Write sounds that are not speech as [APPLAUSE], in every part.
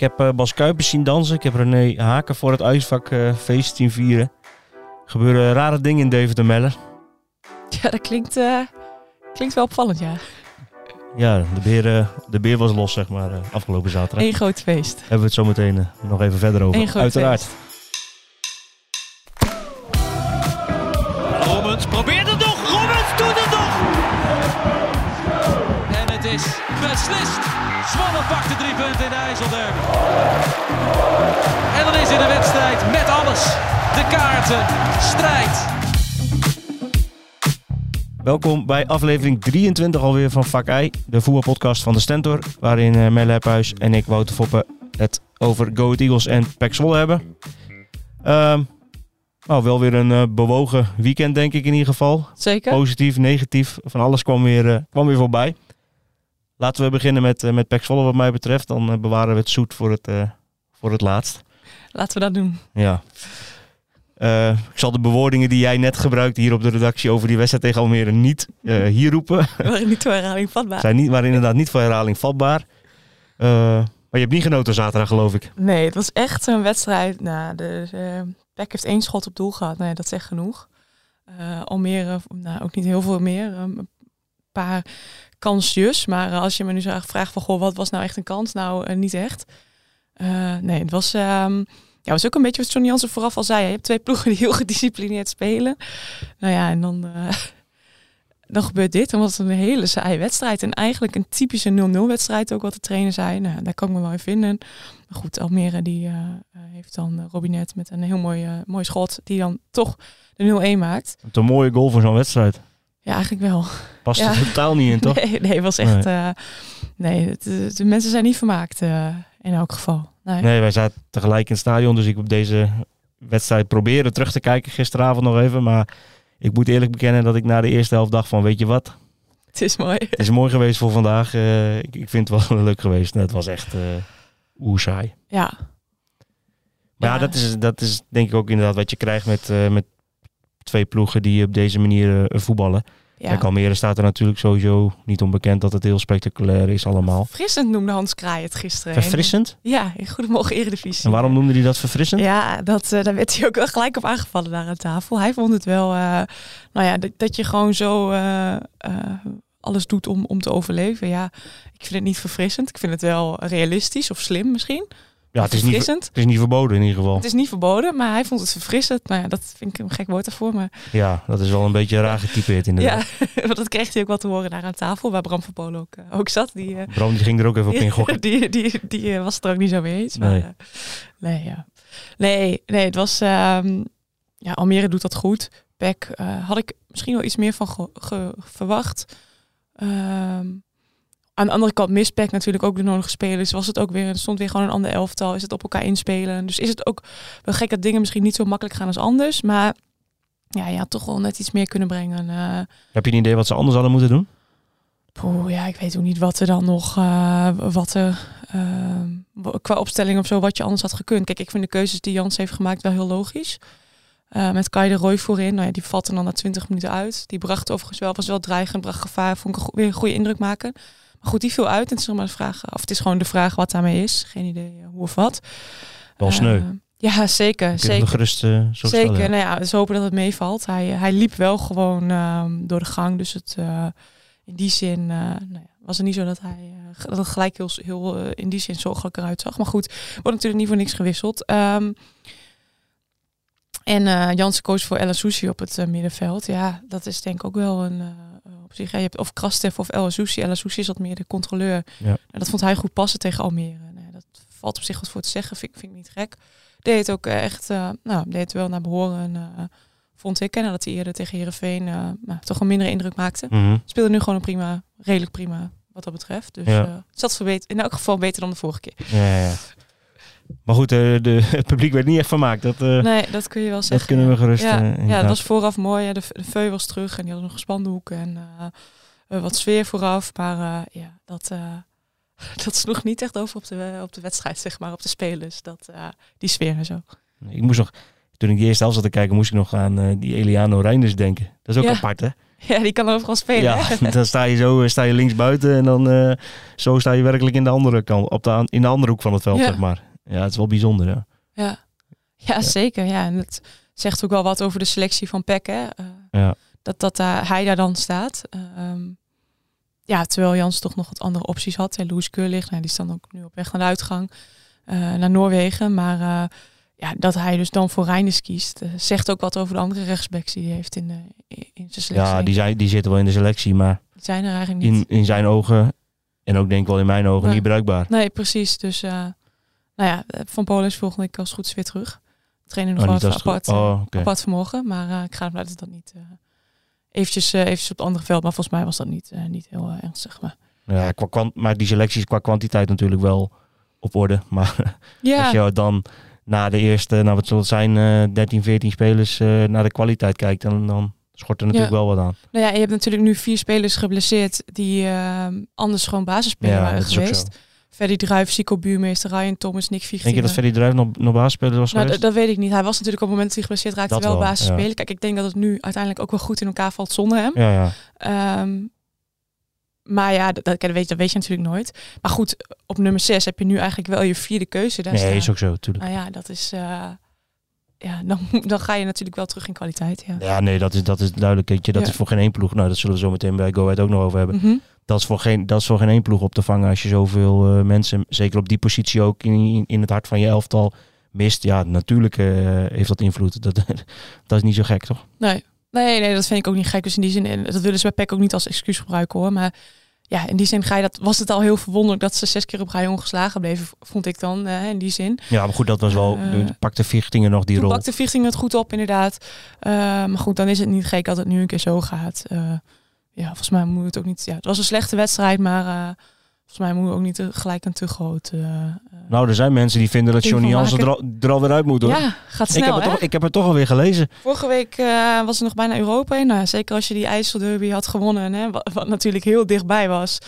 Ik heb eh, Bas Kuipers zien dansen. Ik heb René Haken voor het ijsvak eh, feest zien vieren. Er gebeuren rare dingen in Deventer Meller. Ja, dat klinkt, eh, klinkt wel opvallend, ja. Ja, de beer, de beer was los, zeg maar, afgelopen zaterdag. Eén groot feest. Hebben we het zo meteen nog even verder over. Uiteraard. feest. De kaarten, strijd. Welkom bij aflevering 23 alweer van Vak I, de voetbalpodcast van de Stentor. Waarin uh, Melle Hephuis en ik, Wouter Foppen, het over Go Eagles en PEC Zwolle hebben. Ehm, nou, wel weer een eh, bewogen weekend denk ik in ieder geval. Zeker. Positief, negatief, van alles kwam weer, eh, kwam weer voorbij. Laten we beginnen met, eh, met PEC Zwolle wat mij betreft. Dan eh, bewaren we het zoet voor het, eh, voor het laatst. Laten we dat doen. Ja. Eh, ik zal de bewoordingen die jij net gebruikte hier op de redactie over die wedstrijd tegen Almere niet eh, hier roepen. [LAUGHS] Waarin niet door herhaling vatbaar. Zijn niet, waren inderdaad niet voor herhaling vatbaar. Eh, maar je hebt niet genoten zaterdag, geloof ik. Nee, het was echt een wedstrijd. Nou, de, de Beck heeft één schot op doel gehad. Nee, dat zegt genoeg. Eh, Almere, nou, ook niet heel veel meer. Um, een paar kansjes. Maar uh, als je me nu zou vragen van, goh, wat was nou echt een kans? Nou, uh, niet echt. Uh, nee, het was... Um, ja, was ook een beetje wat Johnny Jansen vooraf al zei. Je hebt twee ploegen die heel gedisciplineerd spelen. Nou ja, en dan, uh, [LAUGHS] dan gebeurt dit. Dan was het een hele saaie wedstrijd. En eigenlijk een typische 0-0 wedstrijd ook wat de trainer zei. Nou, daar kan ik me wel in vinden. Maar goed, Almere die uh, heeft dan Robinet met een heel mooi, uh, mooi schot. Die dan toch de 0-1 maakt. Het een mooie goal voor zo'n wedstrijd. Ja, eigenlijk wel. Past ja. er totaal niet in, toch? [LAUGHS] Nee, nee was echt... Nee, nee het, de mensen zijn niet vermaakt in elk geval. Nee. nee. wij zaten tegelijk in het stadion, dus ik heb deze wedstrijd proberen terug te kijken gisteravond nog even. Maar ik moet eerlijk bekennen dat ik na de eerste helft dacht van, weet je wat? [LAUGHS] Het is mooi. Het is mooi geweest voor vandaag. Uh, ik, ik, vind het wel [LAUGHS] leuk geweest. Het was echt uh, oer saai. Ja. Maar ja, ja, dat, is, dat is denk ik ook inderdaad wat je krijgt met, uh, met twee ploegen die op deze manier voetballen. Ja. Kijk, Almere staat er natuurlijk sowieso niet onbekend dat het heel spectaculair is allemaal. Verfrissend noemde Hans Kraai het gisteren. Verfrissend? Ja, in Goedemorgen Eredivisie. En waarom noemde hij dat verfrissend? Ja, dat, uh, daar werd hij ook wel gelijk op aangevallen daar aan tafel. Hij vond het wel, uh, nou ja, dat, dat, je gewoon zo uh, alles doet om, om te overleven. Ja, ik vind het niet verfrissend. Ik vind het wel realistisch of slim misschien. Ja, het is, niet, het is niet verboden in ieder geval. Het is niet verboden, maar hij vond het verfrissend. Nou ja, dat vind ik een gek woord ervoor. Maar... Ja, dat is wel een beetje raar getypeerd inderdaad. Ja, [LAUGHS] want dat kreeg hij ook wel te horen daar aan tafel, waar Bram van Polen ook, uh, ook zat. Die, uh, Bram die ging er ook even op [LAUGHS] in gokken. die die, die, die uh, was het er ook niet zo mee eens. Maar, nee. nee, ja. nee, nee, het was... Um, ja, Almere doet dat goed. Beck had ik misschien wel iets meer van ge, ge, verwacht. Um, aan de andere kant mist natuurlijk ook de nodige spelers. Was het ook weer, er stond weer gewoon een ander elftal. Is het op elkaar inspelen. Dus is het ook wel gek dat dingen misschien niet zo makkelijk gaan als anders. Maar ja, je had toch wel net iets meer kunnen brengen. Uh, Heb je een idee wat ze anders hadden moeten doen? Poeh, ja, ik weet ook niet wat er dan nog, uh, wat er uh, qua opstelling of zo, wat je anders had gekund. Kijk, ik vind de keuzes die Jans heeft gemaakt wel heel logisch. Uh, met Kai de Roy voorin, nou ja, die vatte dan na 20 minuten uit. Die bracht overigens wel, was wel dreigend, bracht gevaar, vond ik weer een goede indruk maken. Maar goed, die viel uit. En het is, maar de vraag, of het is gewoon de vraag wat daarmee is. Geen idee hoe of wat. Wel sneu. Uh, ja, zeker. zeker. Gerust, uh, zo zeker. Stellen. Nou ja, dus hopen dat het meevalt. Hij, hij liep wel gewoon uh, door de gang. Dus het, uh, in die zin nou ja, was het niet zo dat hij dat het gelijk heel, heel in die zin zorgelijk eruit zag. Maar goed, wordt natuurlijk niet voor niks gewisseld. Um, en Jansen koos voor El Sushi op het middenveld. Ja, dat is denk ik ook wel een... Uh, op zich, ja, je hebt of Krastev of El Sushi. El Sushi is wat meer de controleur. Ja. Nou, dat vond hij goed passen tegen Almere. Nou, dat valt op zich wat voor te zeggen. Vind, vind ik niet gek. Deed het ook echt... nou, deed het wel naar behoren. vond ik. En dat hij eerder tegen Heerenveen nou, toch een mindere indruk maakte. Mm -hmm. Speelde nu gewoon een prima... Redelijk prima wat dat betreft. Dus ja. het zat in elk geval beter dan de vorige keer. Ja, ja. Maar goed, de, de, [LAUGHS] het publiek werd niet echt vermaakt. Dat, uh, nee, dat kun je wel zeggen. Dat kunnen we gerust. Ja, uh, ja dat was vooraf mooi. De, de veu was terug en die had nog een spandoek en uh, wat sfeer vooraf. Maar ja, dat, [LAUGHS] dat sloeg niet echt over op de, op de wedstrijd, zeg maar, op de spelers. Dat, die sfeer en zo. Ik moest nog, toen ik die eerste helft zat te kijken, moest ik nog aan die Eliano Reinders denken. Dat is ook ja. apart, hè? [LAUGHS] Ja, die kan overal spelen. Ja, dan sta je zo sta je links buiten en dan zo sta je werkelijk in de andere kant, op de, in de andere hoek van het veld, Ja. zeg maar. Ja, het is wel bijzonder, ja. Ja, ja, zeker. Ja, en het zegt ook wel wat over de selectie van Peck, hè. Eh, Ja. Dat, dat hij daar dan staat. Ehm, ja, terwijl Jans toch nog wat andere opties had. En Louis Keurlicht, nou, die is dan ook nu op weg naar de uitgang. eh, naar Noorwegen. Maar eh, ja, dat hij dus dan voor Reinders kiest, zegt ook wat over de andere rechtsbacks die hij heeft in, de, in zijn selectie. Ja, die, zijn, die zitten wel in de selectie, maar Die zijn er eigenlijk niet. in, in zijn ogen, en ook denk ik wel in mijn ogen, Nee. niet bruikbaar. Nee, precies. Dus uh, nou ja, Van Polen is volgende week als het goed is weer terug. Trainen nog Oh, wel even als het goed- apart, oh, apart vermogen. Maar uh, ik ga ervan uit dat dat niet eventjes, eventjes op het andere veld. Maar volgens mij was dat niet, niet heel ernstig. Maar, ja, qua kwant, maar die selecties qua kwantiteit natuurlijk wel op orde. [LAUGHS] Maar ja. als je dan na de eerste, nou wat zal het zijn, uh, 13, 14 spelers uh, naar de kwaliteit kijkt, dan, dan schort er natuurlijk Ja. wel wat aan. Nou ja, je hebt natuurlijk nu vier spelers geblesseerd die uh, anders gewoon basisspeler Ja, waren geweest. Ferdy Druijf, Sico Buurmeester, Ryan Thomas, Nick Vichtingen. Denk je dat Ferdy Druijf nog, nog basisspeler was nou, dat weet ik niet. Hij was natuurlijk op het moment dat hij geblesseerd raakte Dat wel, wel, basis ja. spelen. Kijk, ik denk dat het nu uiteindelijk ook wel goed in elkaar valt zonder hem. Ja, ja. Um, maar ja, dat, dat, weet, dat weet je natuurlijk nooit. Maar goed, op nummer 6 heb je nu eigenlijk wel je vierde keuze. Daar Nee, staan. is ook zo, natuurlijk. Nou ja, dat is. Uh, ja, dan, [LAUGHS] dan ga je natuurlijk wel terug in kwaliteit. Ja, Ja, nee, dat is, dat is duidelijk. Dat Ja. is voor geen één ploeg. Nou, dat zullen we zo meteen bij Go Ahead ook nog over hebben. mm -hmm. Dat is, voor geen, dat is voor geen één ploeg op te vangen als je zoveel uh, mensen, zeker op die positie ook in, in het hart van je elftal, mist. Ja, natuurlijk uh, heeft dat invloed. Dat, [LAUGHS] dat is niet zo gek, toch? Nee. Nee, nee, dat vind ik ook niet gek. Dus in die zin, en dat willen ze bij PEC ook niet als excuus gebruiken hoor. Maar ja, in die zin ga je dat, was het al heel verwonderlijk dat ze zes keer op rij ongeslagen bleven, vond ik dan, uh, in die zin. Ja, maar goed, dat was wel, uh, pakte Vichtingen nog die rol. pakte Vichtingen het goed op, inderdaad. Uh, maar goed, dan is het niet gek dat het nu een keer zo gaat. Ja, volgens mij moet het ook niet, ja, het was een slechte wedstrijd, maar uh, volgens mij moet het ook niet te, gelijk een te groot... uh, nou, er zijn mensen die vinden dat Johnny Jansen er, al- er alweer uit moet, hoor. Ja, gaat snel, ik, heb het hè? toch, ik heb het toch alweer gelezen. Vorige week uh, was er nog bijna Europa in. Nou, zeker als je die IJsselderby had gewonnen, hè, wat, wat, natuurlijk heel dichtbij was.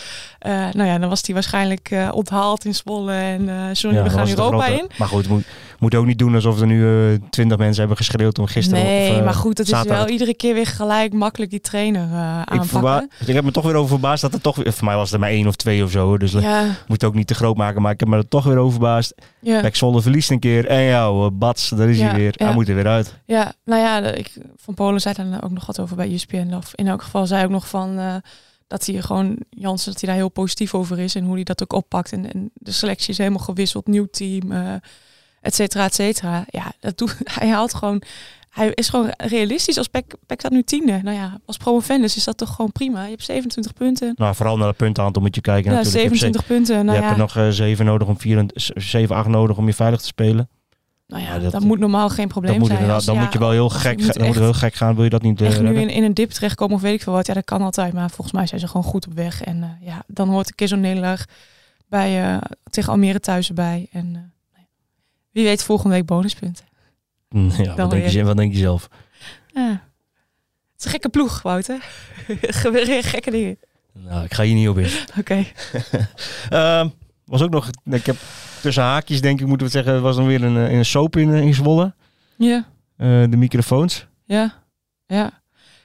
Nou ja, dan was die waarschijnlijk onthaald in Zwolle en Johnny, Ja, we gaan het Europa grote- in. Maar goed, moet, moet ook niet doen alsof er nu twintig mensen hebben geschreeuwd om gisteren Nee, of, eh, maar goed, het is zaterdag. wel iedere keer weer gelijk makkelijk die trainer Ik, aanpakken. verba- ik heb me toch weer over verbaasd dat er toch weer... Voor mij was er maar één of twee of zo. Dus Ja, moet ook niet te groot maken. Maar ik heb me er toch weer over verbaasd. ja. Pek Zwolle verliest een keer. En ja, Bats, daar is Ja, hij weer. ja. Hij moet er weer uit. Ja, nou ja, ik, Van Polen zei daar ook nog wat over bij ESPN. Of in elk geval zei ook nog van eh, dat hij gewoon, Jansen, dat hij daar heel positief over is en hoe hij dat ook oppakt. En, en de selectie is helemaal gewisseld, nieuw team, eh et cetera, et cetera. Ja, dat doet, [LAUGHS] hij haalt gewoon, hij is gewoon realistisch. Als Peck, Peck staat nu tiende. Nou ja, als promovendus is dat toch gewoon prima. Je hebt 27 punten. Nou, vooral naar het puntenaantal moet je kijken. Ja, natuurlijk. Je hebt 27 punten. Nou je ja, hebt er nog eh, zeven nodig om vier, 7, 8 nodig om je veilig te spelen. nou ja, Ja, dat, dat- moet normaal geen probleem Dat zijn. Als- dan ja, moet je wel heel gek, dan moet heel gek gaan. Wil je dat niet eh, nu in, in een dip terechtkomen of weet ik veel wat. Ja, dat kan altijd. Maar volgens mij zijn ze gewoon goed op weg. En eh, ja, dan hoort een keer zo'n nederlaag bij, tegen Almere thuis erbij. En wie weet volgende week bonuspunten. Mm, Ja, wat denk, je, wat denk je zelf? Ja. Het is een gekke ploeg, Wouter. [LAUGHS] Er gebeuren gekke dingen. Nou, ik ga hier niet op in. [LAUGHS] Oké. [LAUGHS] Ehm, was ook nog, ik heb tussen haakjes denk ik moeten we het zeggen, was dan weer een, eh, een soap in, eh, in Zwolle. Ja, Eh, de microfoons. ja, ja.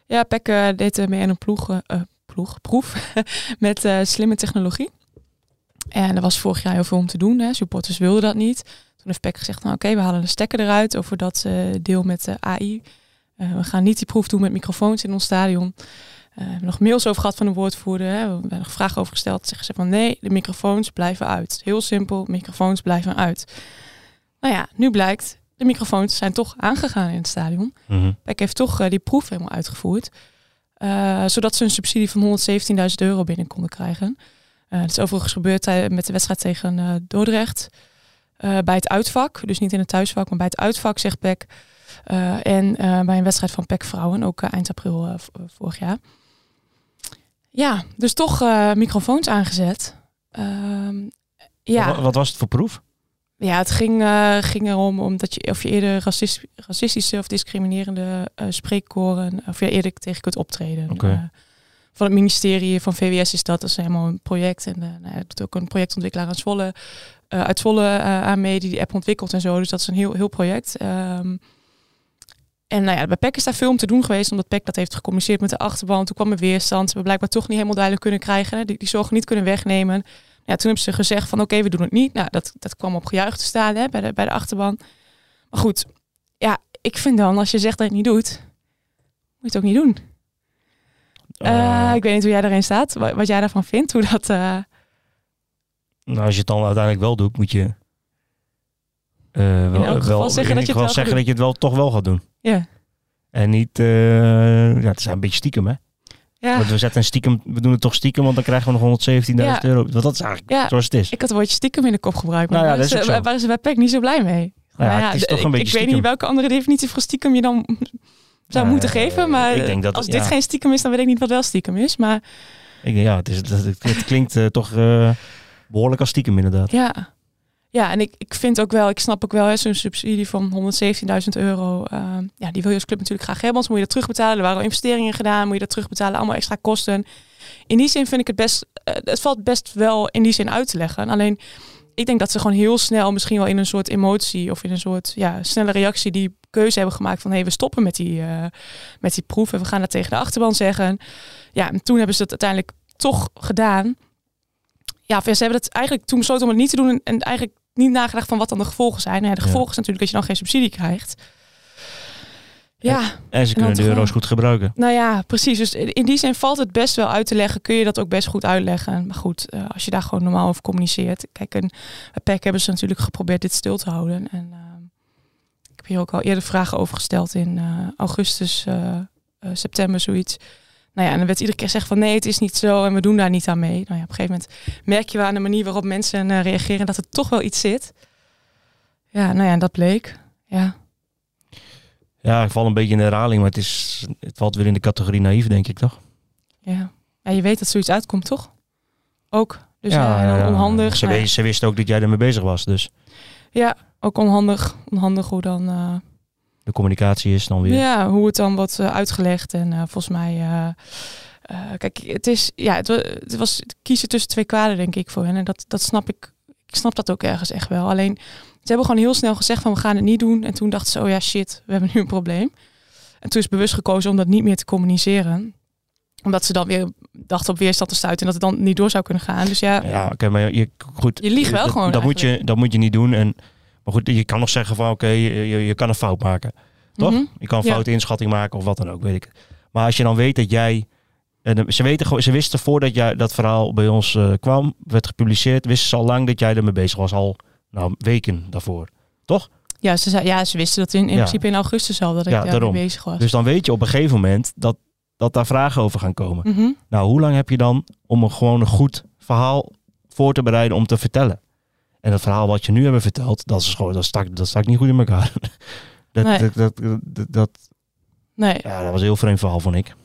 Ja, Peck eh, deed mee aan een ploeg, ploeg proef met slimme technologie. En er was vorig jaar heel veel om te doen. Hè. Supporters wilden dat niet. Toen heeft Peck gezegd, nou oké, we halen de stekker eruit over dat eh, deel met de AI. Eh, we gaan niet die proef doen met microfoons in ons stadion. Eh, we hebben nog mails over gehad van de woordvoerder. Hè. We hebben nog vragen over gesteld. Zeggen ze van nee, de microfoons blijven uit. Heel simpel, microfoons blijven uit. Nou ja, nu blijkt, de microfoons zijn toch aangegaan in het stadion. Mhm. Peck heeft toch die proef helemaal uitgevoerd. Zodat ze een subsidie van 117.000 euro binnen konden krijgen. Eh dat is overigens gebeurd met de wedstrijd tegen Dordrecht. Eh, bij het uitvak, dus niet in het thuisvak, maar bij het uitvak, zegt Peck. Eh, en eh, bij een wedstrijd van Peck Vrouwen, ook eind april vorig jaar. Ja, dus toch microfoons aangezet. Ehm, ja. Wat, wat was het voor proef? Ja, het ging, ging erom omdat je, of je eerder racist, racistische of discriminerende spreekkoren, of je eerder tegen kunt optreden. Van het ministerie van VWS is dat, dat is helemaal een project. En eh nou, ja, doet ook een projectontwikkelaar aan Zwolle, eh, uit Zwolle eh, aan mee die die app ontwikkelt en zo. Dus dat is een heel, heel project. Ehm, En nou ja, bij PEC is daar veel om te doen geweest, omdat PEC dat heeft gecommuniceerd met de achterban. Toen kwam er weerstand. Ze hebben blijkbaar toch niet helemaal duidelijk kunnen krijgen. Hè? Die, die zorgen niet kunnen wegnemen. Ja, toen hebben ze gezegd van oké, we doen het niet. Nou, dat, dat kwam op gejuich te staan hè, bij, de, bij de achterban. Maar goed, ja, ik vind dan, als je zegt dat je het niet doet, moet je het ook niet doen. Uh, ik weet niet hoe jij daarin staat, wat, wat jij daarvan vindt, hoe dat... Uh... Nou, als je het dan uiteindelijk wel doet, moet je uh, wel, wel zeggen, dat je, het wel, zeggen dat je het wel toch wel gaat doen. Ja. En niet, uh, ja, het is een beetje stiekem, hè? Ja. Want we zetten een stiekem, we doen het toch stiekem, want dan krijgen we nog 117.000 Ja. euro. Want dat is eigenlijk Ja. zoals het is. Ik had het woordje stiekem in de kop gebruikt, maar Nou ja, dat is ze- waren ze bij PEC niet zo blij mee. Nou ja, het is toch een ik, beetje ik weet niet welke andere definitie voor stiekem je dan [LAUGHS] zou Eh, moeten geven, maar ik denk dat als dit geen stiekem is, dan weet ik niet wat wel stiekem is. Maar Ik denk, ja, het, is, het, het, klinkt eh, toch eh, behoorlijk als stiekem inderdaad. Ja, ja en ik, ik vind ook wel, ik snap ook wel, zo'n subsidie van 117.000 euro. eh, ja, die wil je als club natuurlijk graag hebben, anders moet je dat terugbetalen. Er waren al investeringen gedaan, moet je dat terugbetalen, allemaal extra kosten. In die zin vind ik het best, eh, het valt best wel in die zin uit te leggen. Alleen, ik denk dat ze gewoon heel snel, misschien wel in een soort emotie of in een soort ja, snelle reactie, die keuze hebben gemaakt van hé, hey, we stoppen met die, eh, met die proef en we gaan dat tegen de achterban zeggen. Ja, en toen hebben ze het uiteindelijk toch gedaan. Ja, ze hebben het eigenlijk toen besloten om het niet te doen en, en eigenlijk niet nagedacht van wat dan de gevolgen zijn. Nou ja, de Ja. gevolgen is natuurlijk dat je dan geen subsidie krijgt. Ja, En ze kunnen de euro's goed gebruiken. nou ja, precies. Dus in die zin valt het best wel uit te leggen. Kun je dat ook best goed uitleggen. Maar goed, eh, als je daar gewoon normaal over communiceert. Kijk, en bij PEC hebben ze natuurlijk geprobeerd dit stil te houden. En eh, ik heb hier ook al eerder vragen over gesteld in eh, augustus, september, zoiets. Nou ja, en dan werd iedere keer gezegd van nee, het is niet zo en we doen daar niet aan mee. Nou ja, op een gegeven moment merk je wel aan de manier waarop mensen eh, reageren dat er toch wel iets zit. Ja, nou ja, en dat bleek. Ja, Ja, ik val een beetje in de herhaling, maar het, is, het valt weer in de categorie naïef, denk ik toch? ja. ja je weet dat zoiets uitkomt, toch? Ook. Dus ja, dan onhandig. Ze, Nou wist, ze wisten ook dat jij ermee bezig was, dus Ja, ook onhandig. Onhandig hoe dan. eh, de communicatie is dan weer. ja, hoe het dan wordt eh, uitgelegd. En eh, volgens mij. eh, kijk, het is. Ja, het, het was kiezen tussen twee kwaden, denk ik, voor hen. En dat, dat snap ik. Ik snap dat ook ergens echt wel. Alleen, ze hebben gewoon heel snel gezegd van we gaan het niet doen. En toen dachten ze, oh ja, shit, we hebben nu een probleem. En toen is bewust gekozen om dat niet meer te communiceren. Omdat ze dan weer dachten op weerstand te stuiten en dat het dan niet door zou kunnen gaan. Dus ja, Ja, oké, maar je, goed. Je liegt wel dat, gewoon Dat moet, je, dat moet je niet doen. En, maar goed, je kan nog zeggen van oké, je, je, je kan een fout maken. Toch? Mhm. Je kan een Ja. foute inschatting maken of wat dan ook, weet ik. Maar als je dan weet dat jij... en ze, weten, ze wisten voordat jij dat verhaal bij ons eh, kwam, werd gepubliceerd, wisten ze al lang dat jij ermee bezig was. Al nou, weken daarvoor. ja, ze, zei, ja, ze wisten dat in, in Ja. principe in augustus al dat ik Ja, daarmee bezig was. Dus dan weet je op een gegeven moment dat, dat daar vragen over gaan komen. Mhm. Nou, hoe lang heb je dan om een gewoon een goed verhaal voor te bereiden om te vertellen? En dat verhaal wat je nu hebt verteld, dat is gewoon, dat stak, dat stak niet goed in elkaar. [LAUGHS] dat, Nee. dat, dat, dat, dat- Nee, ja, dat was een heel vreemd verhaal, vond ik.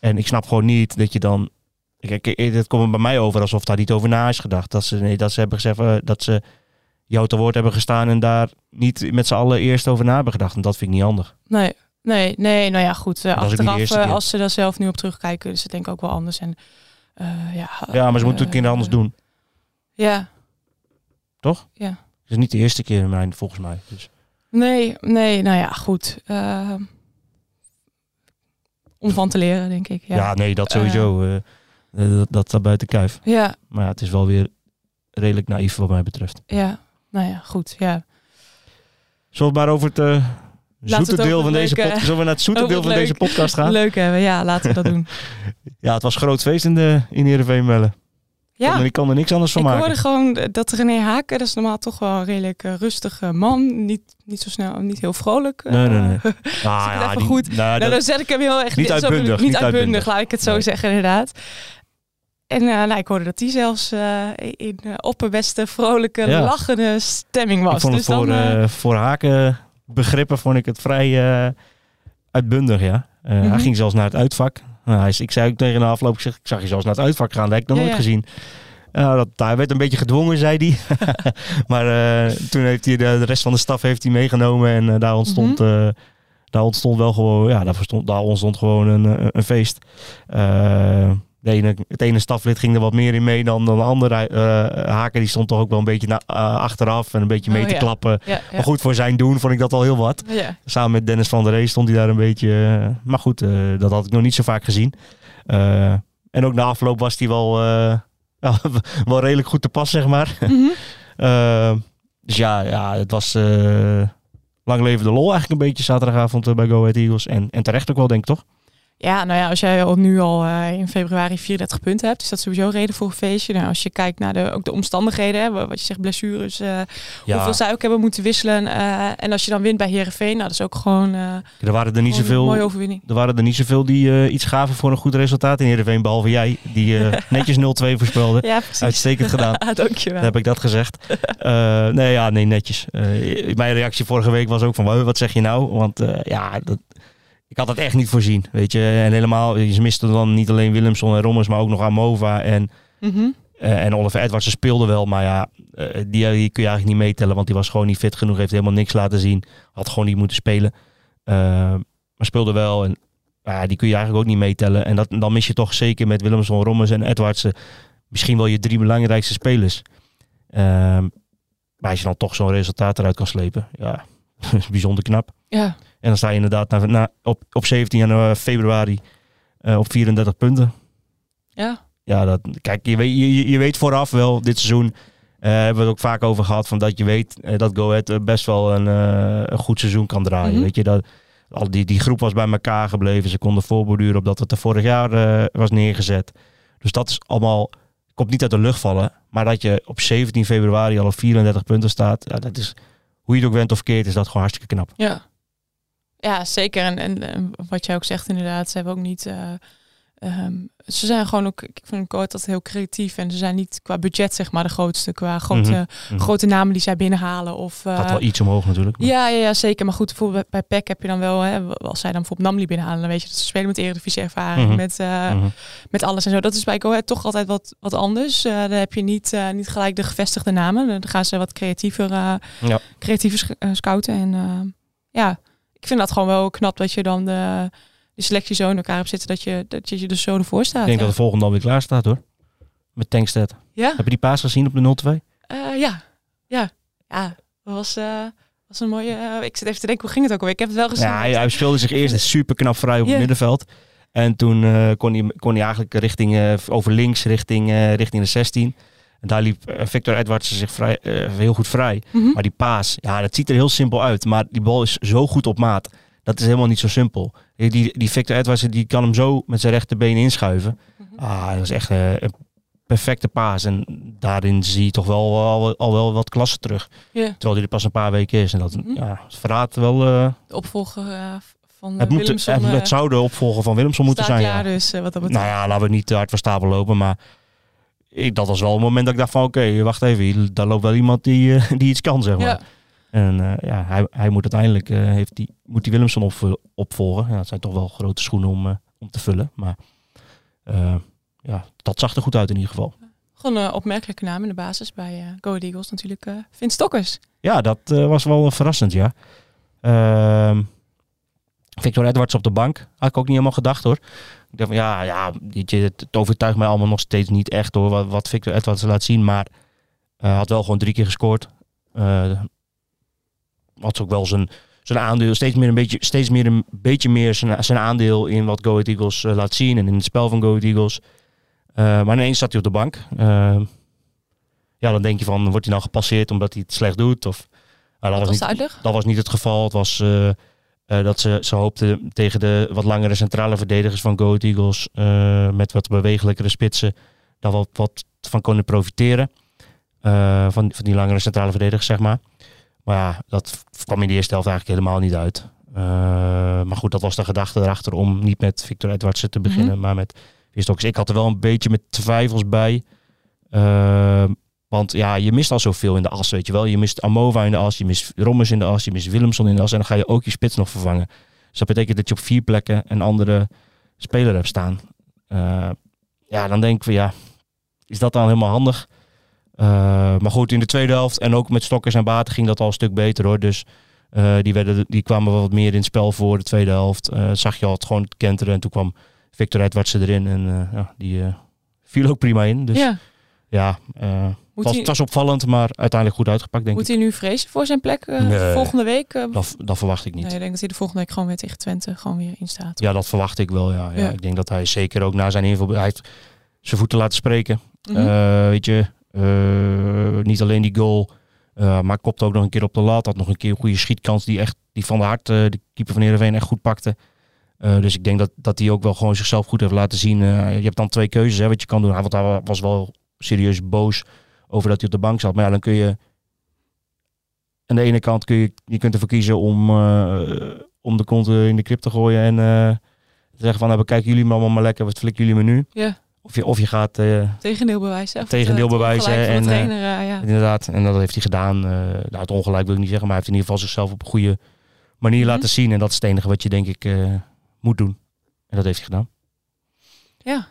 En ik snap gewoon niet dat je dan. Kijk, eh, het komt bij mij over alsof daar niet over na is gedacht. Dat ze, nee, dat ze hebben gezegd eh, dat ze jou te woord hebben gestaan en daar niet met z'n allen eerst over na hebben gedacht. En dat vind ik niet handig. nee, nee, nee. Nou ja, goed. eh, Dat de achteraf, eh, keer. als ze daar zelf nu op terugkijken, is het denk ik ook wel anders. En, eh, ja, Ja, maar ze moeten het kinderen anders doen. Ja, Het is niet de eerste keer in mijn, volgens mij. Dus. nee, nee. Nou ja, goed. eh, om van te leren, denk ik. Ja, Ja, nee, dat sowieso. eh, eh, dat, dat staat buiten kijf. ja, Maar ja, het is wel weer redelijk naïef wat mij betreft. ja. Nou ja, goed. Ja. Zullen we maar over het zoete het deel van deze leuke- podcast. Zullen we naar het zoete deel het van deze podcast gaan? Leuk hebben. Ja, laten we dat [LAUGHS] doen. Ja, het was groot feest in, de, in Heerenveen Mellen. Ja, Ik kan er niks anders van ik maken. hoorde gewoon dat René Haken, dat is normaal toch wel een redelijk eh, rustige man. Niet, niet zo snel, niet heel vrolijk. Nee, nee, nee. [LAUGHS] Ah, ja, die- goed. nou, Nou, dat- dan zet ik hem heel erg Niet zo- uitbundig, Niet, niet uitbundig, uitbundig. laat ik het zo Nee. zeggen, inderdaad. En eh, nou, ik hoorde dat die zelfs eh, in uh, opperbeste, vrolijke, Ja. lachende stemming was. ik dus voor, dan, voor haken begrippen vond ik het vrij uitbundig, ja. Hij Mhm. ging zelfs naar het uitvak. Nou, hij, ik zei ook tegen de afloop, ik, zeg, ik zag je zelfs naar het uitvak gaan. Dat heb ik nog Ja, nooit ja. gezien. Ja, dat, hij werd een beetje gedwongen, zei hij. [LAUGHS] maar eh, toen heeft hij de, de rest van de staf heeft hij meegenomen en eh, daar ontstond... Mhm. eh, daar ontstond wel gewoon, ja, daar, verstond, daar ontstond gewoon een, een, een feest. De ene, het ene staflid ging er wat meer in mee dan, de andere. Eh, Haken die stond toch ook wel een beetje na, eh, achteraf en een beetje mee Oh, te ja. klappen. Ja, ja. Maar goed, voor zijn doen vond ik dat al heel wat. Samen met Dennis van der Ree stond hij daar een beetje. eh, maar goed, dat had ik nog niet zo vaak gezien. En ook na afloop was hij [LAUGHS] wel, wel redelijk goed te pas, zeg maar. Mhm. [LAUGHS] Dus ja, ja, het was lang leven de lol eigenlijk een beetje zaterdagavond bij Go Ahead Eagles. En, en terecht ook wel, denk ik toch? Ja, nou ja, als jij al nu al eh, in februari 34 punten hebt, is dat sowieso reden voor een feestje. Nou, als je kijkt naar de, ook de omstandigheden, hè, wat je zegt, blessures, eh, hoeveel zij ook hebben moeten wisselen. eh, en als je dan wint bij Herenveen, nou, dat is ook gewoon, eh, er waren er niet een mooie zoveel. overwinning. Er waren er niet zoveel die iets gaven voor een goed resultaat in Heerenveen, behalve jij, die [LAUGHS] netjes 0-2 voorspelde. Ja. Uitstekend gedaan. [LAUGHS] Dankjewel. Dan heb ik dat gezegd. [LAUGHS] Nee, ja, nee, netjes. Mijn reactie vorige week was ook van, "Wow, wat zeg je nou? Want ja, dat, had het echt niet voorzien, weet je. En helemaal, ze misten dan niet alleen Willemson en Rommers, maar ook nog Amova en, Mhm. eh, en Oliver Edwards. Ze speelden wel, maar ja, eh, die, die kun je eigenlijk niet meetellen, want die was gewoon niet fit genoeg. Heeft helemaal niks laten zien. Had gewoon niet moeten spelen. Eh, maar speelde wel en ja, die kun je eigenlijk ook niet meetellen. En dat, dan mis je toch zeker met Willemson, Rommers en Edwards misschien wel je drie belangrijkste spelers. Ehm, maar als je dan toch zo'n resultaat eruit kan slepen, ja, dat is [LAUGHS] bijzonder knap. Ja, En dan sta je inderdaad na, na, op, op 17 januari, februari eh, op 34 punten. ja. Ja, dat, kijk, je weet, je, je weet vooraf wel, dit seizoen eh, hebben we het ook vaak over gehad, van dat je weet eh, dat Go Ahead eh, best wel een, eh, een goed seizoen kan draaien. Mhm. Weet je, dat, al die, die groep was bij elkaar gebleven, ze konden voorborduren op dat het er vorig jaar eh, was neergezet. Dus dat is allemaal, komt niet uit de lucht vallen, maar dat je op 17 februari al op 34 punten staat, ja, dat is, hoe je het ook went of keert, is dat gewoon hartstikke knap. Ja, ja zeker. En, en, en wat jij ook zegt inderdaad, ze hebben ook niet... eh, ehm, ze zijn gewoon ook, ik vind Coat dat heel creatief en ze zijn niet qua budget zeg maar de grootste, qua grote, Mhm. grote namen die zij binnenhalen. Of, eh, Gaat wel iets omhoog natuurlijk. maar- ja, ja, ja, zeker. Maar goed, bijvoorbeeld bij PEC heb je dan wel, hè, als zij dan bijvoorbeeld Namli binnenhalen, dan weet je dat ze spelen met eredivisie ervaring, Mhm. met, eh, Mhm. met alles en zo. Dat is bij Go Ahead toch altijd wat, wat anders. Dan heb je niet, niet gelijk de gevestigde namen. Dan gaan ze wat creatiever, Ja. creatiever scouten. En ja, ik vind dat gewoon wel knap dat je dan de, de selectie zo in elkaar hebt zitten, dat je, dat je er zo ervoor staat. Ik denk ja. dat de volgende alweer klaar staat hoor. Met Tankstead. ja? Heb je die paas gezien op de 0-2? Eh, ja, ja, ja. Dat was, eh, was een mooie... eh, ik zit even te denken, hoe ging het ook alweer? Ik heb het wel gezien. Ja, hij, hij speelde zich eerst [LAUGHS] super knap vrij op het middenveld. En toen kon, hij, kon hij eigenlijk richting, over links richting, richting de 16. En daar liep eh, Victor Edwards zich vrij, eh, heel goed vrij. Mhm. Maar die paas, ja, dat ziet er heel simpel uit. Maar die bal is zo goed op maat. Dat is helemaal niet zo simpel. Die, die Victor Edwards die kan hem zo met zijn rechterbeen inschuiven. Mhm. Ah, dat is echt eh, een perfecte paas. En daarin zie je toch wel al, al wel wat klasse terug. Terwijl hij er pas een paar weken is. En dat Mhm. ja, verraadt wel... De opvolger van het, moet, het, het zou de opvolger van Willemson moeten zijn. Ja. dus wat dat betreft. Nou ja, laten we niet te hard van stapel lopen. Maar ik, dat was wel een moment dat ik dacht van... Oké, wacht even. hier- Daar loopt wel iemand die, eh, [LAUGHS] die iets kan, zeg maar. ja. En eh, ja, hij, hij moet uiteindelijk... eh, heeft die, moet die Willemson op, opvolgen. Ja, dat zijn toch wel grote schoenen om, om te vullen. Maar eh, ja, dat zag er goed uit in ieder geval. Gewoon een opmerkelijke naam in de basis bij eh Go Eagles natuurlijk. Vin Stokkers. Ja, dat was wel verrassend, ja. Ehm, Victor Edwards op de bank. Had ik ook niet helemaal gedacht, hoor. Ik dacht van, ja, ja het, overtuigt mij allemaal nog steeds niet echt, hoor. Wat, wat Victor Edwards laat zien. Maar hij had wel gewoon drie keer gescoord. Eh had ook wel zijn, zijn aandeel, steeds meer een beetje, steeds meer een beetje meer zijn, zijn aandeel in wat Go Ahead Eagles eh, laat zien. En in het spel van Go Ahead Eagles. Maar ineens zat hij op de bank. Ja, dan denk je van, wordt hij nou gepasseerd omdat hij het slecht doet? Of, dat, was niet, dat was niet het geval. Het was eh, dat ze, ze hoopten tegen de wat langere centrale verdedigers van Go Ahead Eagles... eh, met wat bewegelijkere spitsen, daar wat, wat van konden profiteren. Eh, van, van die langere centrale verdedigers, zeg maar. Maar ja, dat kwam in de eerste helft eigenlijk helemaal niet uit. Maar goed, dat was de gedachte erachter om niet met Victor Edwardsen te beginnen, maar met Wistokers. Ik had er wel een beetje met twijfels bij. Want ja, je mist al zoveel in de as, weet je wel. Je mist Amova in de as, je mist Rommers in de as, je mist Willemson in de as. En dan ga je ook je spits nog vervangen. Dus dat betekent dat je op vier plekken een andere speler hebt staan. Eh, ja, dan denken we, ja, is dat dan helemaal handig? Eh, maar goed, in de tweede helft en ook met Stokkers en Baten ging dat al een stuk beter hoor. Dus eh, die, werden, die kwamen wel wat meer in het spel voor de tweede helft. Zag je al het gewoon kenteren en toen kwam Victor Edwards erin en ja, die viel ook prima in. Dus ja, ja. Het, Moet was, hij- het was opvallend, maar uiteindelijk goed uitgepakt, denk Moet ik. hij nu vrezen voor zijn plek eh, Nee. volgende week? eh, Dat, dat verwacht ik niet. nee, ik denk dat hij de volgende week gewoon weer tegen Twente gewoon weer in staat. Ja, dat verwacht ik wel. Ja. Ja. Ja. Ik denk dat hij zeker ook na zijn inval... Hij heeft zijn voeten laten spreken. Mhm. Eh, weet je, eh, niet alleen die goal, eh, maar kopt ook nog een keer op de lat. Had nog een keer een goede schietkans die echt die van de hart, eh, de keeper van Heerenveen, echt goed pakte. Eh, dus ik denk dat, dat hij ook wel gewoon zichzelf goed heeft laten zien. Je hebt dan twee keuzes hè, wat je kan doen. Want hij was wel serieus boos over dat hij op de bank zat. Maar ja, dan kun je aan de ene kant kun je, je kunt ervoor kiezen om, eh, om de kont in de krip te gooien en eh, te zeggen van nou, bekijken jullie me allemaal maar lekker, wat flikken jullie me nu? Ja, Of je, of je gaat eh, tegendeel bewijzen. Of Tegendeel bewijzen en, trainer, ja. Inderdaad, en dat heeft hij gedaan. Nou, het ongelijk wil ik niet zeggen, maar hij heeft in ieder geval zichzelf op een goede manier Mhm. laten zien. En dat is het enige wat je denk ik moet doen. En dat heeft hij gedaan. ja.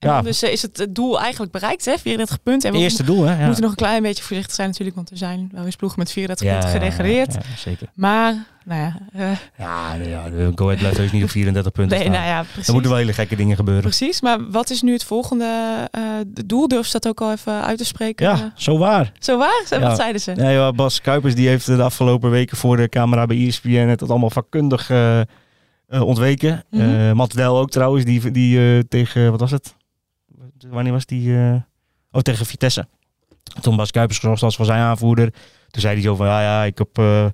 En Ja. dus eh, is het het doel eigenlijk bereikt, hè? 34 punten. En we Eerste doel, hè? Ja. moeten nog een klein beetje voorzichtig zijn natuurlijk, want er zijn wel eens ploegen met 34 Ja, punten gedegradeerd. Zeker. Maar, nou ja, eh, Ja, de- ja de Go Ahead blijft niet op 34 punten nee, staan. nou ja, precies. er moeten wel hele gekke dingen gebeuren. Precies, maar wat is nu het volgende eh, de doel? Durf je dat ook al even uit te spreken? Ja, Eh, zo waar. Zo waar? Wat zeiden ze? Ja, Bas Kuipers die heeft de afgelopen weken voor de camera bij ESPN het allemaal vakkundig eh, eh, ontweken. Eh, Matt Del ook trouwens, die, die eh, tegen, wat was het? Wanneer was die? eh, Oh, tegen Vitesse. Toen Bas Kuipers gezocht was voor zijn aanvoerder. Toen zei hij zo van, ja, ja, ik heb eh,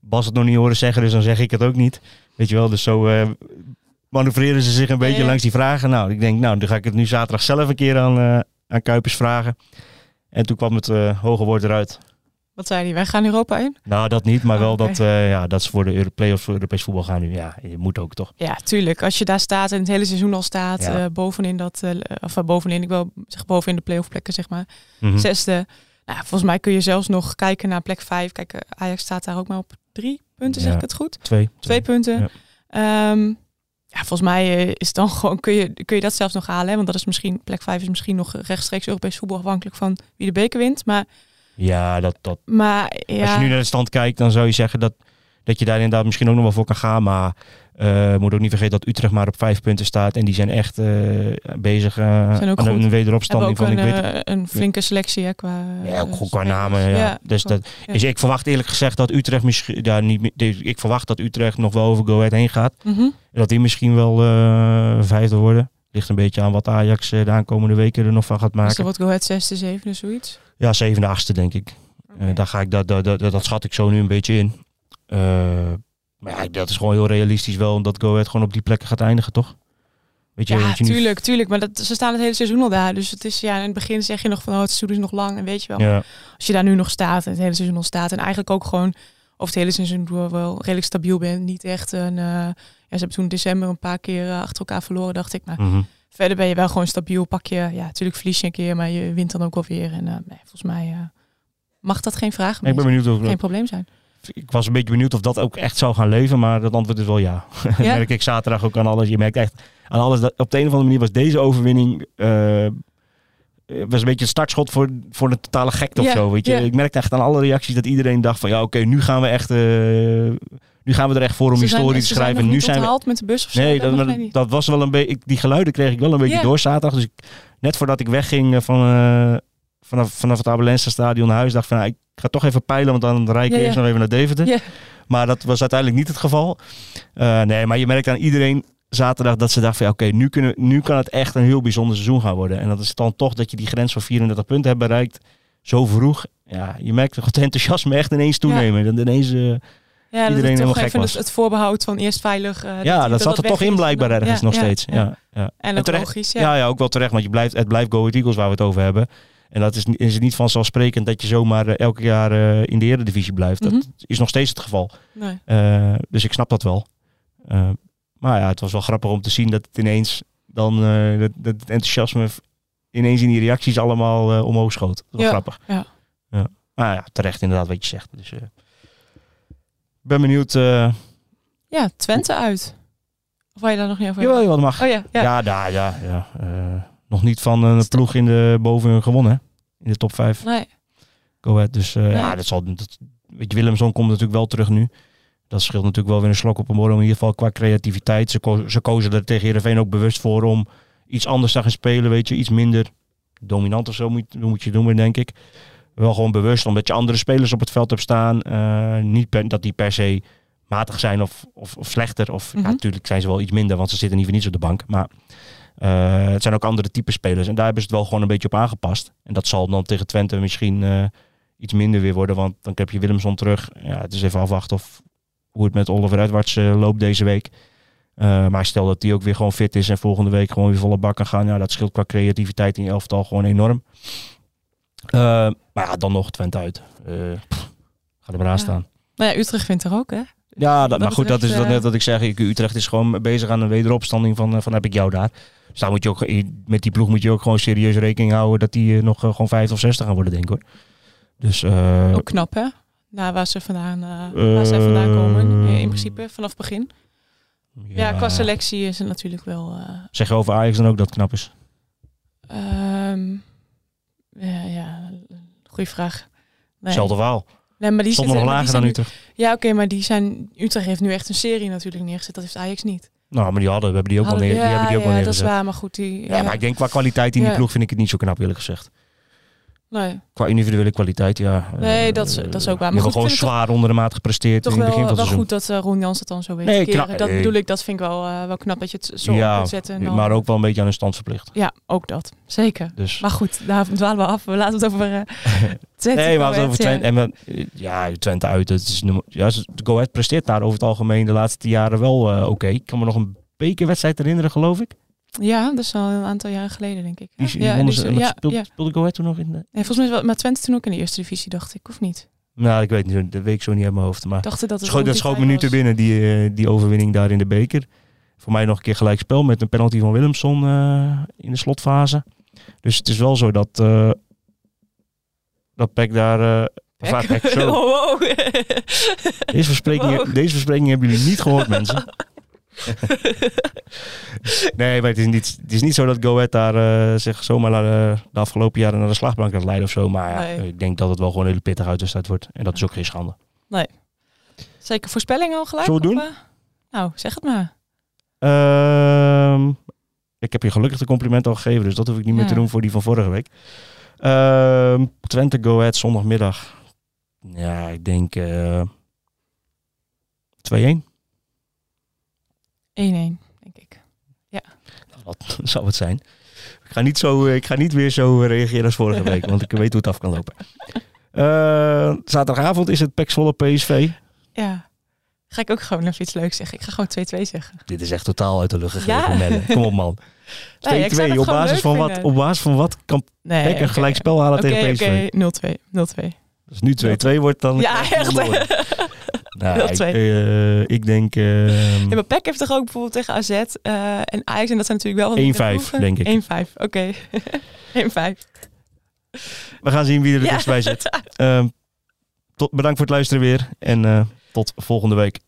Bas het nog niet horen zeggen, dus dan zeg ik het ook niet. Weet je wel, dus zo eh manoeuvreren ze zich een beetje ja. langs die vragen. Nou, ik denk, nou, dan ga ik het nu zaterdag zelf een keer aan, eh, aan Kuipers vragen. En toen kwam het eh, hoge woord eruit. Wat zei hij? Wij gaan Europa in? Nou, dat niet, maar Oh, wel oké. dat, eh, ja, dat ze voor de Euro play-offs voor Europees voetbal gaan nu. Ja, je moet ook toch. Ja, tuurlijk. Als je daar staat en het hele seizoen al staat, Ja. eh, bovenin dat, eh, of bovenin, ik wil zeg bovenin de playoff plekken, zeg maar. Mhm. Zesde. Nou, volgens mij kun je zelfs nog kijken naar plek vijf. Kijk, Ajax staat daar ook maar op drie punten, zeg Ja. ik het goed? Twee. Twee punten. Ja. Ehm, ja, volgens mij is dan [LAUGHS] gewoon, kun je, kun je dat zelfs nog halen. Hè? Want dat is misschien, plek vijf is misschien nog rechtstreeks Europees voetbal afhankelijk van wie de beker wint. Maar, Ja, dat, dat, maar ja. als je nu naar de stand kijkt, dan zou je zeggen dat, dat je daar inderdaad misschien ook nog wel voor kan gaan. Maar eh moet ook niet vergeten dat Utrecht maar op vijf punten staat. En die zijn echt eh, bezig eh, Zijn aan een hebben wederopstanding ook van, een, ik weet een flinke selectie hè, qua... Ja, ook goed qua namen. Ja. dus klopt. dat, ja. dus ik verwacht eerlijk gezegd dat Utrecht misschien. Ja, niet, dus ik verwacht dat Utrecht nog wel over Go Ahead heen gaat. Mhm. Dat die misschien wel vijfde worden. Ligt een beetje aan wat Ajax de aankomende weken er nog van gaat Dus maken. dan wordt Go Ahead zesde, zevende, zoiets. Ja, zevende, achtste denk ik. Eh, daar ga ik, dat, dat, dat, dat schat ik zo nu een beetje in. Eh, maar ja, dat is gewoon heel realistisch wel, omdat Go Ahead gewoon op die plekken gaat eindigen, toch? Weet je, Ja, je tuurlijk, tuurlijk. Maar dat, ze staan het hele seizoen al daar. Dus het is, ja, in het begin zeg je nog van, oh, het seizoen is nog lang. En weet je wel, Ja, als je daar nu nog staat, en het hele seizoen al staat. En eigenlijk ook gewoon over het hele seizoen door wel redelijk stabiel bent. Niet echt een, eh, ja, ze hebben toen in december een paar keer achter elkaar verloren, dacht ik. Maar mhm. Verder ben je wel gewoon stabiel. Pak je, ja, natuurlijk verlies je een keer, maar je wint dan ook wel weer. En eh, nee, volgens mij eh, mag dat geen vraag ik meer ben zijn. benieuwd of, Geen probleem zijn. ik was een beetje benieuwd of dat ook echt zou gaan leven, maar dat antwoord is wel ja. Dat [LAUGHS] Ja? merk ik zaterdag ook aan alles. Je merkt echt aan alles dat op de een of andere manier was deze overwinning eh, was een beetje het startschot voor, voor de totale gekte of zo. Weet je? ja. Ik merkte echt aan alle reacties dat iedereen dacht van ja, oké, nu gaan we echt, nu gaan we er echt voor om Ze zijn- historie te zijn schrijven. nu zijn we met de bus of zo. Nee, dat, dat, was wel een beetje. Die geluiden kreeg ik wel een beetje Ja. door zaterdag. Dus ik, net voordat ik wegging eh, van, eh, vanaf, vanaf het Abelense stadion naar huis, dacht ik van nou, ik ga toch even peilen, want dan rijd ik Ja, ja. eerst nog even naar Deventer. Ja. Maar dat was uiteindelijk niet het geval. Eh, nee, maar je merkt aan iedereen zaterdag dat ze dacht van ja, oké, nu, kunnen, nu kan het echt een heel bijzonder seizoen gaan worden. En dat is dan toch dat je die grens van 34 punten hebt bereikt. Zo vroeg. Ja, je merkt het enthousiasme echt ineens toenemen. Dan ineens, Ja, iedereen helemaal gek was. het, het voorbehoud van eerst veilig. eh, ja, dat, zat er toch in blijkbaar ergens nog steeds. ja. Ja. En En terecht- logisch, Ja. ja. ook wel terecht, want je blijft, het blijft Go Ahead Eagles waar we het over hebben. En dat is, is het niet vanzelfsprekend dat je zomaar eh, elke jaar eh, in de Eredivisie blijft. Mhm. Dat is nog steeds het geval. Nee. Dus ik snap dat wel. Maar ja, het was wel grappig om te zien dat het ineens dan dat, dat het enthousiasme ineens in die reacties allemaal omhoog schoot. Dat was Ja, grappig. ja. ja. Maar ja, terecht inderdaad wat je zegt. Dus ben benieuwd. eh Ja, Twente uit. Of wil je daar nog niet over jawel, hebben? jawel, dat mag. Oh ja, ja. Ja, daar, ja, ja. eh, nog niet van een ploeg in de boven gewonnen, hè? In de top 5. Nee. Go ahead. Dus eh, Nee. ja, dat zal. Dat, weet je, Willemson komt natuurlijk wel terug nu. Dat scheelt natuurlijk wel weer een slok op een borrel. In ieder geval qua creativiteit. Ze, ko ze kozen er tegen Heerenveen ook bewust voor om iets anders te gaan spelen. Weet je, iets minder dominant of zo moet, moet je doen, denk ik. Wel gewoon bewust, omdat je andere spelers op het veld hebt staan. Uh, niet per, dat die per se matig zijn of, of, of slechter. Of mm -hmm. ja, natuurlijk zijn ze wel iets minder, want ze zitten niet voor niets op de bank. Maar uh, het zijn ook andere type spelers. En daar hebben ze het wel gewoon een beetje op aangepast. En dat zal dan tegen Twente misschien uh, iets minder weer worden. Want dan heb je Willemson terug. Ja, het is even afwachten of hoe het met Oliver Edwards loopt deze week. maar stel dat die ook weer gewoon fit is en volgende week gewoon weer volle bak kan gaan. Ja, dat scheelt qua creativiteit in je elftal gewoon enorm. Maar ja, dan nog Twente uit. Pff, ga er maar aan Ja. staan. Nou ja, Utrecht vindt er ook, hè? Ja, dat, maar goed, dat is dat eh, net wat ik zeg. Ik- Utrecht is gewoon bezig aan een wederopstanding van, eh, van heb ik jou daar. Dus daar moet je ook, met die ploeg moet je ook gewoon serieus rekening houden dat die eh, nog eh, gewoon 50 of 60 gaan worden, denk ik hoor. Dus eh, Ook knap, hè? Nou, waar ze vandaan, eh, waar ze vandaan komen. eh, In principe, vanaf het begin. Ja, qua selectie is het natuurlijk wel... eh, Zeg je over Ajax dan ook dat het knap is? ehm, ja, ja, goede vraag. Nee. Hetzelfde verhaal. Nee, maar die Stond nog lager dan Utrecht. Ja, oké, maar die zijn... Utrecht heeft nu echt een serie natuurlijk neergezet. Dat heeft Ajax niet. Nou, maar die hadden, we hebben die ook wel, Hadden- neer, die hebben die ook wel ja, dat is neergezet. waar, maar goed. Die, Ja, maar ik denk qua kwaliteit in die Ja. ploeg vind ik het niet zo knap eerlijk gezegd. Nee, Qua individuele kwaliteit, ja. Nee, eh, dat is- dat is ook waar. Maar goed, gewoon het zwaar onder de maat gepresteerd in het wel, begin van wel het seizoen. goed dat uh, Roen Jans het dan zo weet Nee, keren. Dat Eh, bedoel ik, dat vind ik wel, eh, wel knap dat je het zo ja, kunt zetten. En dan, maar ook wel een beetje aan hun stand verplicht. Ja, ook dat. Zeker. Dus. Maar goed, daar dwalen we af. We laten het over uh, [LAUGHS] Twente. Nee, we Go over Ahead, Twente, en we, ja, Twente uit. Het is, ja, Go Ahead presteert daar over het algemeen de laatste jaren wel eh, oké. Ik kan me nog een bekerwedstrijd herinneren, geloof ik. Ja, dat is al een aantal jaren geleden, denk ik. Die, ja, die ze- met- ja, speelde, ja. speelde Go Ahead toen nog in de... Nee, volgens mij wel, maar Twente toen ook in de eerste divisie, dacht ik, of niet? Nou, ik weet niet, dat weet ik zo niet uit mijn hoofd. Maar Ik dacht dat het schoot, dat schoot me tijd nu te was. binnen, die, eh, die overwinning daar in de beker. Voor mij nog een keer gelijk spel met een penalty van Willemson eh, in de slotfase. Dus het is wel zo dat... eh dat Peck daar... of waar Peck, zo. [LAUGHS] Oh, wow. Deze verspreking, Wow. deze verspreking hebben jullie niet gehoord, mensen. [LAUGHS] [LAUGHS] nee, maar het is, niet, het is niet zo dat Go Ahead daar eh, zich zomaar naar de, de afgelopen jaren naar de slagbank gaat leiden of zo. Maar ja, Nee. ik denk dat het wel gewoon een hele pittige uitwedstrijd wordt. En dat is ook geen schande. Zeker voorspelling al gelijk? Zullen we doen? eh? nou, zeg het maar. Ehm, ik heb je gelukkig de complimenten al gegeven, dus dat hoef ik niet meer Ja. te doen voor die van vorige week. Ehm, Twente Go Ahead zondagmiddag. Ja, ik denk eh 2-1. 1-1, denk ik. Wat [LAUGHS] zou het zijn? Ik ga niet, zo, eh, ik ga niet weer zo reageren als vorige week, want ik weet hoe het af kan lopen. Eh, zaterdagavond is het Pek Zwolle PSV. Ja. Ga ik ook gewoon even iets leuks zeggen. Ik ga gewoon 2-2 zeggen. Dit is echt totaal uit de lucht gegeven, Ja. Kom op man. 2-2. [LAUGHS] Nee, ik zou het op, basis van wat, op basis van wat kan Nee, Pek een oké. gelijk spel halen tegen PSV? Oké, 0-2. 0-2. Als nu 2-2 wordt, dan... Ja, echt. [LAUGHS] [LAUGHS] Nou, ik, 0-2. eh, ik denk ehm, Ja, maar Peck heeft toch ook bijvoorbeeld tegen AZ eh, en Ajax. En dat zijn natuurlijk wel... wat minder 1-5, ploegen. denk ik. 1-5, oké. [LAUGHS] 1-5. we gaan zien wie er Ja. bij zit. Ehm, tot, bedankt voor het luisteren weer en eh, tot volgende week.